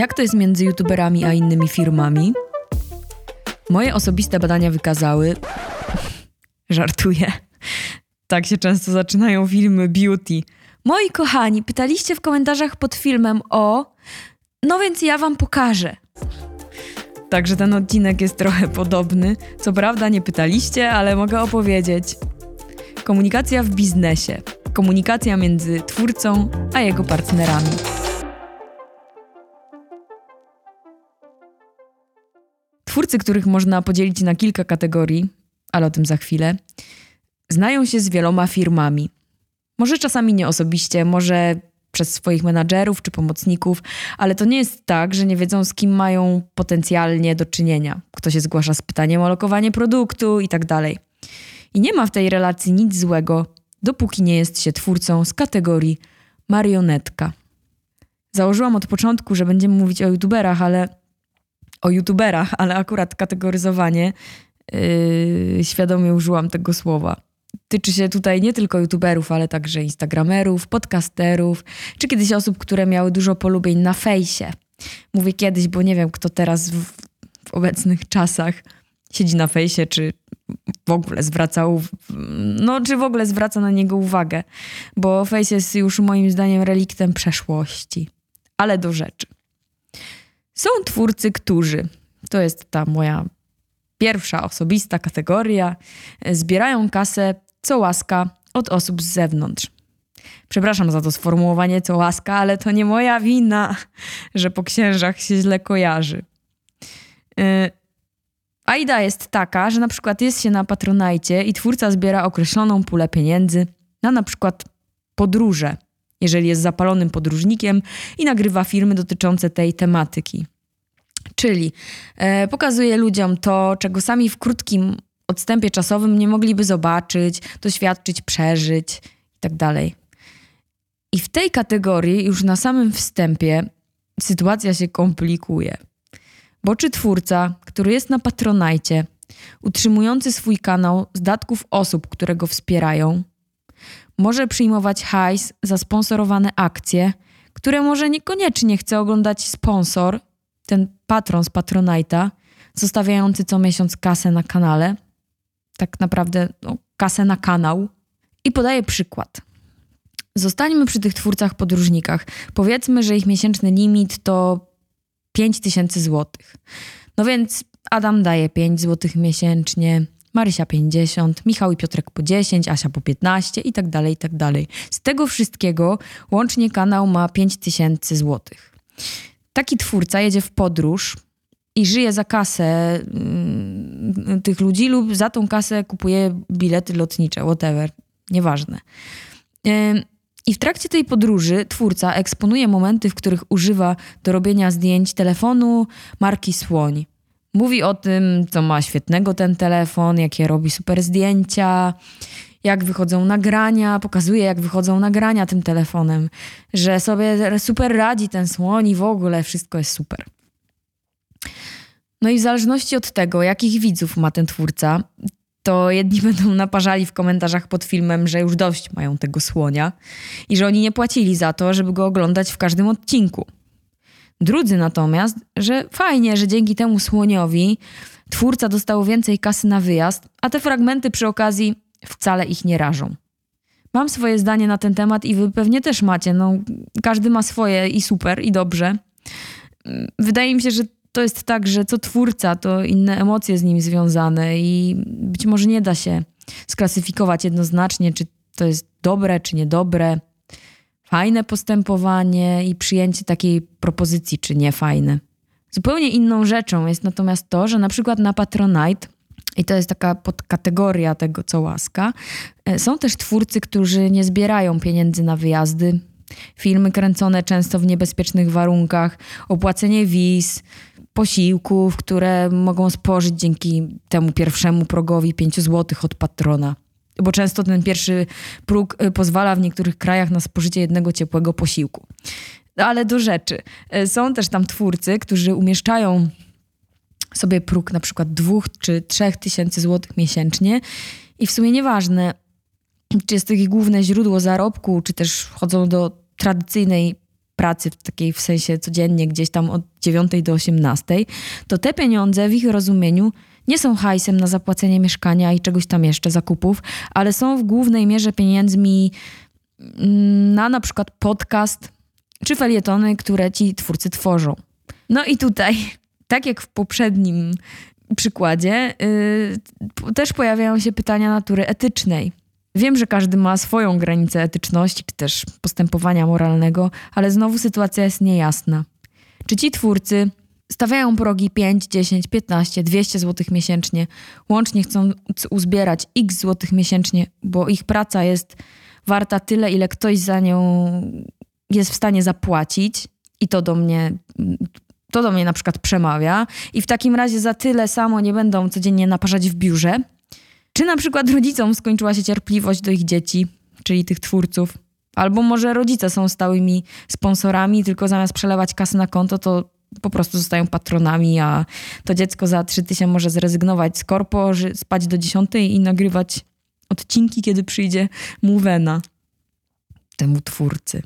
Jak to jest między youtuberami a innymi firmami? Moje osobiste badania wykazały. Żartuję. Tak się często zaczynają filmy beauty. Moi kochani, pytaliście w komentarzach pod filmem o. No więc ja wam pokażę. Także ten odcinek jest trochę podobny. Co prawda nie pytaliście, ale mogę opowiedzieć. Komunikacja w biznesie. Komunikacja między twórcą a jego partnerami. Twórcy, których można podzielić na kilka kategorii, ale o tym za chwilę, znają się z wieloma firmami. Może czasami nie osobiście, może przez swoich menadżerów czy pomocników, ale to nie jest tak, że nie wiedzą, z kim mają potencjalnie do czynienia. Kto się zgłasza z pytaniem o lokowanie produktu i tak dalej. I nie ma w tej relacji nic złego, dopóki nie jest się twórcą z kategorii marionetka. Założyłam od początku, że będziemy mówić o youtuberach, ale o youtuberach, ale akurat kategoryzowanie yy, świadomie użyłam tego słowa. Tyczy się tutaj nie tylko youtuberów, ale także instagramerów, podcasterów, czy kiedyś osób, które miały dużo polubień na fejsie. Mówię kiedyś, bo nie wiem, kto teraz w, w obecnych czasach siedzi na fejsie, czy w ogóle zwracał, no czy w ogóle zwraca na niego uwagę, bo face jest już moim zdaniem reliktem przeszłości. Ale do rzeczy. Są twórcy, którzy, to jest ta moja pierwsza osobista kategoria, zbierają kasę co łaska od osób z zewnątrz. Przepraszam za to sformułowanie co łaska, ale to nie moja wina, że po księżach się źle kojarzy. Yy, a idea jest taka, że na przykład jest się na Patronajcie i twórca zbiera określoną pulę pieniędzy na na przykład podróże, jeżeli jest zapalonym podróżnikiem i nagrywa filmy dotyczące tej tematyki. Czyli e, pokazuje ludziom to, czego sami w krótkim odstępie czasowym nie mogliby zobaczyć, doświadczyć, przeżyć itd. Tak I w tej kategorii już na samym wstępie sytuacja się komplikuje. Bo czy twórca, który jest na Patronajcie, utrzymujący swój kanał z datków osób, które go wspierają, może przyjmować hajs za sponsorowane akcje, które może niekoniecznie chce oglądać sponsor, ten patron z Patronite'a, zostawiający co miesiąc kasę na kanale, tak naprawdę no, kasę na kanał. I podaję przykład. Zostańmy przy tych twórcach podróżnikach. Powiedzmy, że ich miesięczny limit to 5000 zł. No więc Adam daje 5 zł miesięcznie, Marysia 50, Michał i Piotrek po 10, Asia po 15 i tak dalej, i tak dalej. Z tego wszystkiego łącznie kanał ma 5000 zł. Taki twórca jedzie w podróż i żyje za kasę mm, tych ludzi lub za tą kasę kupuje bilety lotnicze, whatever, nieważne. I w trakcie tej podróży twórca eksponuje momenty, w których używa do robienia zdjęć telefonu marki Słoń. Mówi o tym, co ma świetnego ten telefon, jakie robi super zdjęcia, jak wychodzą nagrania, pokazuje, jak wychodzą nagrania tym telefonem, że sobie super radzi ten słoń i w ogóle wszystko jest super. No i w zależności od tego, jakich widzów ma ten twórca, to jedni będą naparzali w komentarzach pod filmem, że już dość mają tego słonia i że oni nie płacili za to, żeby go oglądać w każdym odcinku. Drudzy natomiast, że fajnie, że dzięki temu słoniowi twórca dostał więcej kasy na wyjazd, a te fragmenty przy okazji wcale ich nie rażą. Mam swoje zdanie na ten temat i wy pewnie też macie. No, każdy ma swoje i super, i dobrze. Wydaje mi się, że to jest tak, że co twórca, to inne emocje z nim związane i być może nie da się sklasyfikować jednoznacznie, czy to jest dobre, czy niedobre, fajne postępowanie i przyjęcie takiej propozycji, czy niefajne. Zupełnie inną rzeczą jest natomiast to, że na przykład na Patronite i to jest taka podkategoria tego, co łaska. E, są też twórcy, którzy nie zbierają pieniędzy na wyjazdy. Filmy kręcone często w niebezpiecznych warunkach, opłacenie wiz, posiłków, które mogą spożyć dzięki temu pierwszemu progowi 5 zł od patrona. Bo często ten pierwszy próg e, pozwala w niektórych krajach na spożycie jednego ciepłego posiłku. Ale do rzeczy. E, są też tam twórcy, którzy umieszczają sobie próg na przykład dwóch czy trzech tysięcy złotych miesięcznie i w sumie nieważne, czy jest to ich główne źródło zarobku, czy też wchodzą do tradycyjnej pracy, w takiej w sensie codziennie, gdzieś tam od 9 do 18, to te pieniądze w ich rozumieniu nie są hajsem na zapłacenie mieszkania i czegoś tam jeszcze, zakupów, ale są w głównej mierze pieniędzmi mm, na na przykład podcast czy felietony, które ci twórcy tworzą. No i tutaj, tak jak w poprzednim przykładzie, yy, też pojawiają się pytania natury etycznej. Wiem, że każdy ma swoją granicę etyczności czy też postępowania moralnego, ale znowu sytuacja jest niejasna. Czy ci twórcy stawiają progi 5, 10, 15, 200 zł miesięcznie, łącznie chcą uzbierać x złotych miesięcznie, bo ich praca jest warta tyle, ile ktoś za nią jest w stanie zapłacić i to do mnie to do mnie na przykład przemawia i w takim razie za tyle samo nie będą codziennie naparzać w biurze. Czy na przykład rodzicom skończyła się cierpliwość do ich dzieci, czyli tych twórców? Albo może rodzice są stałymi sponsorami, tylko zamiast przelewać kasy na konto, to po prostu zostają patronami, a to dziecko za trzy tysiące może zrezygnować z korpo, spać do dziesiątej i nagrywać odcinki, kiedy przyjdzie mu wena temu twórcy.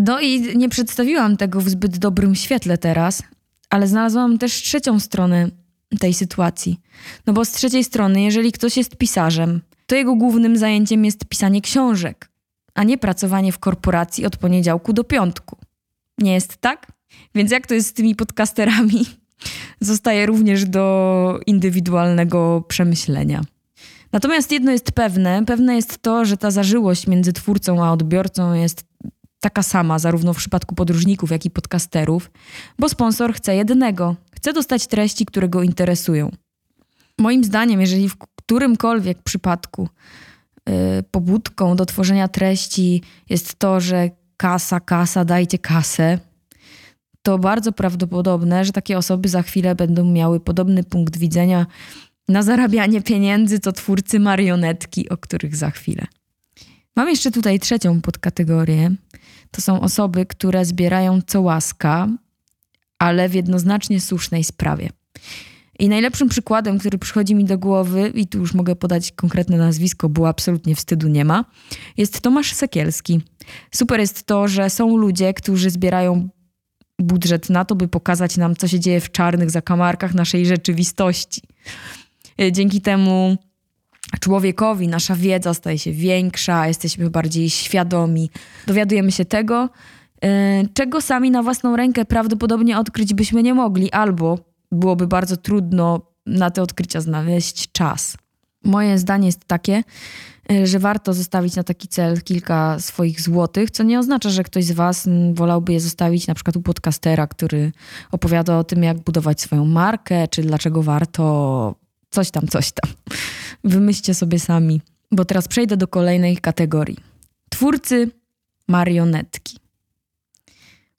No i nie przedstawiłam tego w zbyt dobrym świetle teraz, ale znalazłam też trzecią stronę tej sytuacji. No bo z trzeciej strony, jeżeli ktoś jest pisarzem, to jego głównym zajęciem jest pisanie książek, a nie pracowanie w korporacji od poniedziałku do piątku. Nie jest tak? Więc jak to jest z tymi podcasterami? Zostaje również do indywidualnego przemyślenia. Natomiast jedno jest pewne: pewne jest to, że ta zażyłość między twórcą a odbiorcą jest taka sama, zarówno w przypadku podróżników, jak i podcasterów, bo sponsor chce jednego chce dostać treści, które go interesują. Moim zdaniem, jeżeli w którymkolwiek przypadku yy, pobudką do tworzenia treści jest to, że kasa, kasa, dajcie kasę, to bardzo prawdopodobne, że takie osoby za chwilę będą miały podobny punkt widzenia na zarabianie pieniędzy, to twórcy marionetki, o których za chwilę. Mam jeszcze tutaj trzecią podkategorię. To są osoby, które zbierają co łaska, ale w jednoznacznie słusznej sprawie. I najlepszym przykładem, który przychodzi mi do głowy, i tu już mogę podać konkretne nazwisko, bo absolutnie wstydu nie ma, jest Tomasz Sekielski. Super jest to, że są ludzie, którzy zbierają budżet na to, by pokazać nam, co się dzieje w czarnych zakamarkach naszej rzeczywistości. Dzięki temu człowiekowi nasza wiedza staje się większa, jesteśmy bardziej świadomi, dowiadujemy się tego, y, czego sami na własną rękę prawdopodobnie odkryć byśmy nie mogli, albo byłoby bardzo trudno na te odkrycia znaleźć czas. Moje zdanie jest takie, że warto zostawić na taki cel kilka swoich złotych, co nie oznacza, że ktoś z Was wolałby je zostawić na przykład u podcastera, który opowiada o tym, jak budować swoją markę, czy dlaczego warto coś tam, coś tam. Wymyślcie sobie sami, bo teraz przejdę do kolejnej kategorii. Twórcy marionetki.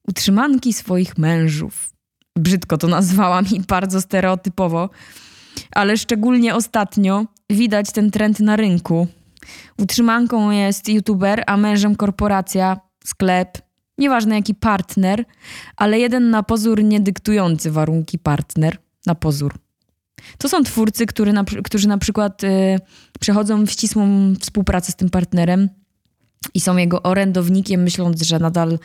Utrzymanki swoich mężów. Brzydko to nazwałam i bardzo stereotypowo, ale szczególnie ostatnio widać ten trend na rynku. Utrzymanką jest youtuber, a mężem korporacja, sklep, nieważne jaki partner, ale jeden na pozór nie dyktujący warunki partner. Na pozór. To są twórcy, który na, którzy na przykład y, przechodzą w ścisłą współpracę z tym partnerem i są jego orędownikiem, myśląc, że nadal.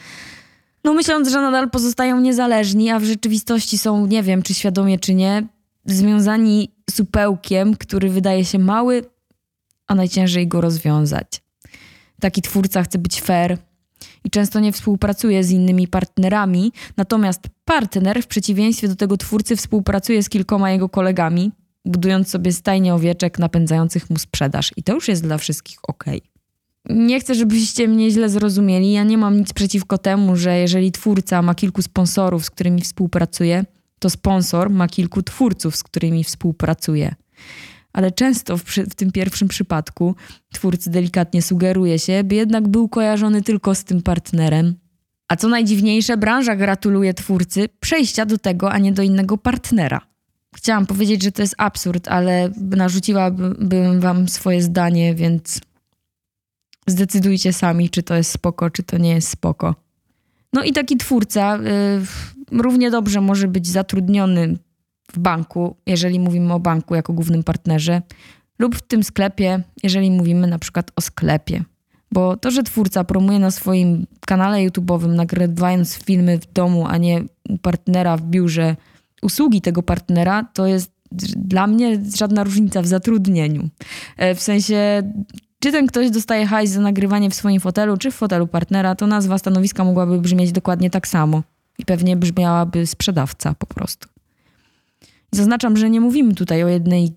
No, myśląc, że nadal pozostają niezależni, a w rzeczywistości są, nie wiem, czy świadomie, czy nie, związani supełkiem, który wydaje się mały, a najciężej go rozwiązać. Taki twórca chce być fair, i często nie współpracuje z innymi partnerami, natomiast partner w przeciwieństwie do tego twórcy współpracuje z kilkoma jego kolegami, budując sobie stajnie owieczek napędzających mu sprzedaż. I to już jest dla wszystkich ok. Nie chcę, żebyście mnie źle zrozumieli. Ja nie mam nic przeciwko temu, że jeżeli twórca ma kilku sponsorów, z którymi współpracuje, to sponsor ma kilku twórców, z którymi współpracuje ale często w, w, tym pierwszym przypadku twórcy delikatnie sugeruje się, by jednak był kojarzony tylko z tym partnerem. A co najdziwniejsze, branża gratuluje twórcy przejścia do tego, a nie do innego partnera. Chciałam powiedzieć, że to jest absurd, ale narzuciłabym wam swoje zdanie, więc zdecydujcie sami, czy to jest spoko, czy to nie jest spoko. No i taki twórca y, równie dobrze może być zatrudniony w banku, jeżeli mówimy o banku jako głównym partnerze, lub w tym sklepie, jeżeli mówimy na przykład o sklepie. Bo to, że twórca promuje na swoim kanale YouTube'owym, nagrywając filmy w domu, a nie u partnera w biurze, usługi tego partnera, to jest dla mnie żadna różnica w zatrudnieniu. E, w sensie, czy ten ktoś dostaje hajs za nagrywanie w swoim fotelu, czy w fotelu partnera, to nazwa stanowiska mogłaby brzmieć dokładnie tak samo. I pewnie brzmiałaby sprzedawca po prostu. Zaznaczam, że nie mówimy tutaj o jednej,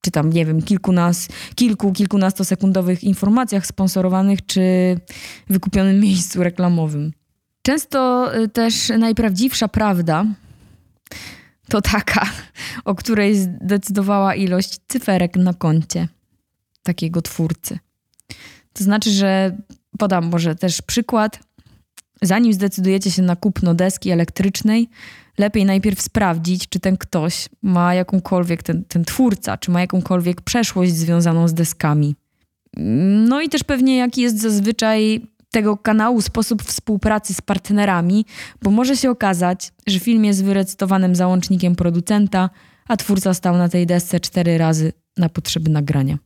czy tam, nie wiem, kilkunas, kilku, kilkunastosekundowych informacjach sponsorowanych, czy wykupionym miejscu reklamowym. Często y, też najprawdziwsza prawda to taka, o której zdecydowała ilość cyferek na koncie takiego twórcy. To znaczy, że podam może też przykład. Zanim zdecydujecie się na kupno deski elektrycznej, lepiej najpierw sprawdzić, czy ten ktoś ma jakąkolwiek, ten, ten twórca, czy ma jakąkolwiek przeszłość związaną z deskami. No i też pewnie jaki jest zazwyczaj tego kanału sposób współpracy z partnerami, bo może się okazać, że film jest wyrecytowanym załącznikiem producenta, a twórca stał na tej desce cztery razy na potrzeby nagrania.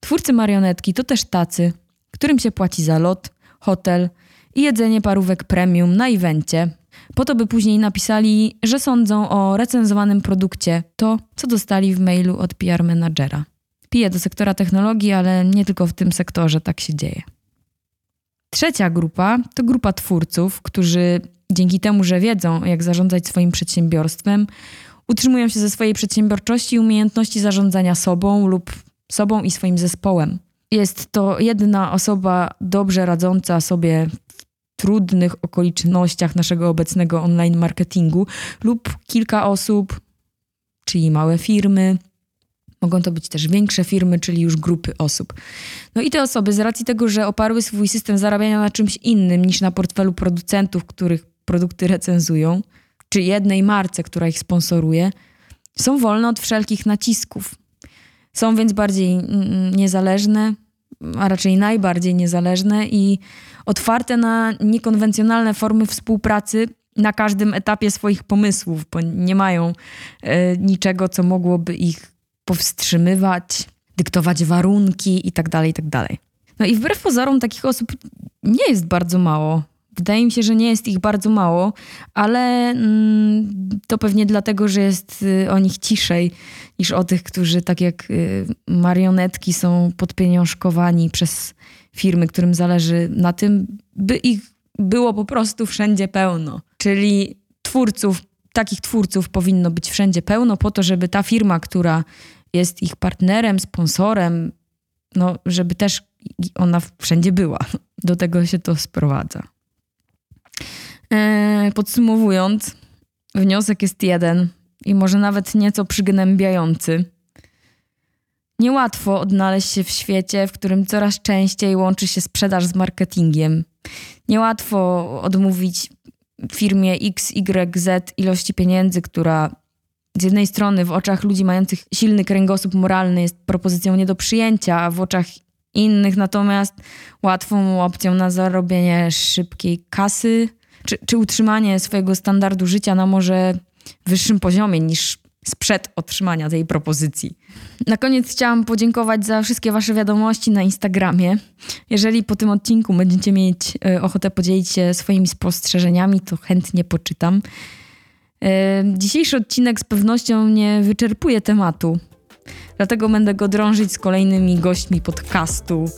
Twórcy marionetki to też tacy, którym się płaci za lot, hotel i jedzenie parówek premium na evencie, po to by później napisali, że sądzą o recenzowanym produkcie to, co dostali w mailu od PR menadżera. Piję do sektora technologii, ale nie tylko w tym sektorze tak się dzieje. Trzecia grupa to grupa twórców, którzy dzięki temu, że wiedzą, jak zarządzać swoim przedsiębiorstwem, utrzymują się ze swojej przedsiębiorczości i umiejętności zarządzania sobą lub sobą i swoim zespołem. Jest to jedna osoba dobrze radząca sobie trudnych okolicznościach naszego obecnego online marketingu lub kilka osób, czyli małe firmy, Mogą to być też większe firmy, czyli już grupy osób. No i te osoby, z racji tego, że oparły swój system zarabiania na czymś innym niż na portfelu producentów, których produkty recenzują, czy jednej marce, która ich sponsoruje, są wolne od wszelkich nacisków. Są więc bardziej niezależne, a raczej najbardziej niezależne i otwarte na niekonwencjonalne formy współpracy na każdym etapie swoich pomysłów, bo nie mają e, niczego, co mogłoby ich powstrzymywać, dyktować warunki itd., tak itd. Tak no i wbrew pozorom takich osób nie jest bardzo mało. Wydaje mi się, że nie jest ich bardzo mało, ale mm, to pewnie dlatego, że jest y, o nich ciszej niż o tych, którzy tak jak y, marionetki są podpieniążkowani przez firmy, którym zależy na tym, by ich było po prostu wszędzie pełno. Czyli twórców, takich twórców powinno być wszędzie pełno po to, żeby ta firma, która jest ich partnerem, sponsorem, no, żeby też ona wszędzie była. Do tego się to sprowadza. E, podsumowując, wniosek jest jeden i może nawet nieco przygnębiający. Niełatwo odnaleźć się w świecie, w którym coraz częściej łączy się sprzedaż z marketingiem. Niełatwo odmówić firmie XYZ ilości pieniędzy, która z jednej strony w oczach ludzi mających silny kręgosłup moralny jest propozycją nie do przyjęcia, a w oczach innych natomiast łatwą opcją na zarobienie szybkiej kasy, czy, czy utrzymanie swojego standardu życia na może wyższym poziomie niż sprzed otrzymania tej propozycji. Na koniec chciałam podziękować za wszystkie Wasze wiadomości na Instagramie. Jeżeli po tym odcinku będziecie mieć e, ochotę podzielić się swoimi spostrzeżeniami, to chętnie poczytam. Dzisiejszy odcinek z pewnością nie wyczerpuje tematu, dlatego będę go drążyć z kolejnymi gośćmi podcastu.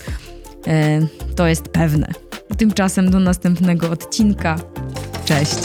To jest pewne. Tymczasem do następnego odcinka. Cześć.